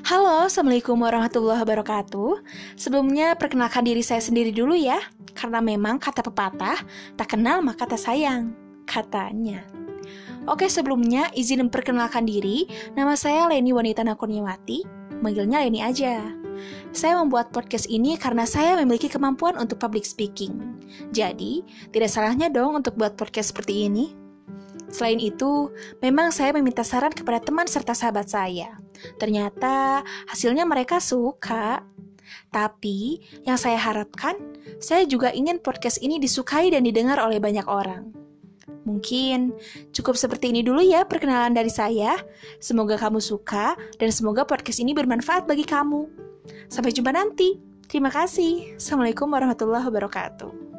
Halo, Assalamualaikum warahmatullahi wabarakatuh. Sebelumnya perkenalkan diri saya sendiri dulu ya, karena memang kata pepatah, tak kenal maka tak sayang, katanya. Oke, sebelumnya izin memperkenalkan diri, nama saya Leni Wanita Nakurniawati, manggilnya Leni aja. Saya membuat podcast ini karena saya memiliki kemampuan untuk public speaking. Jadi, tidak salahnya dong untuk buat podcast seperti ini. Selain itu, memang saya meminta saran kepada teman serta sahabat saya. Ternyata hasilnya mereka suka. Tapi yang saya harapkan, saya juga ingin podcast ini disukai dan didengar oleh banyak orang. Mungkin cukup seperti ini dulu ya perkenalan dari saya. Semoga kamu suka dan semoga podcast ini bermanfaat bagi kamu. Sampai jumpa nanti. Terima kasih. Assalamualaikum warahmatullahi wabarakatuh.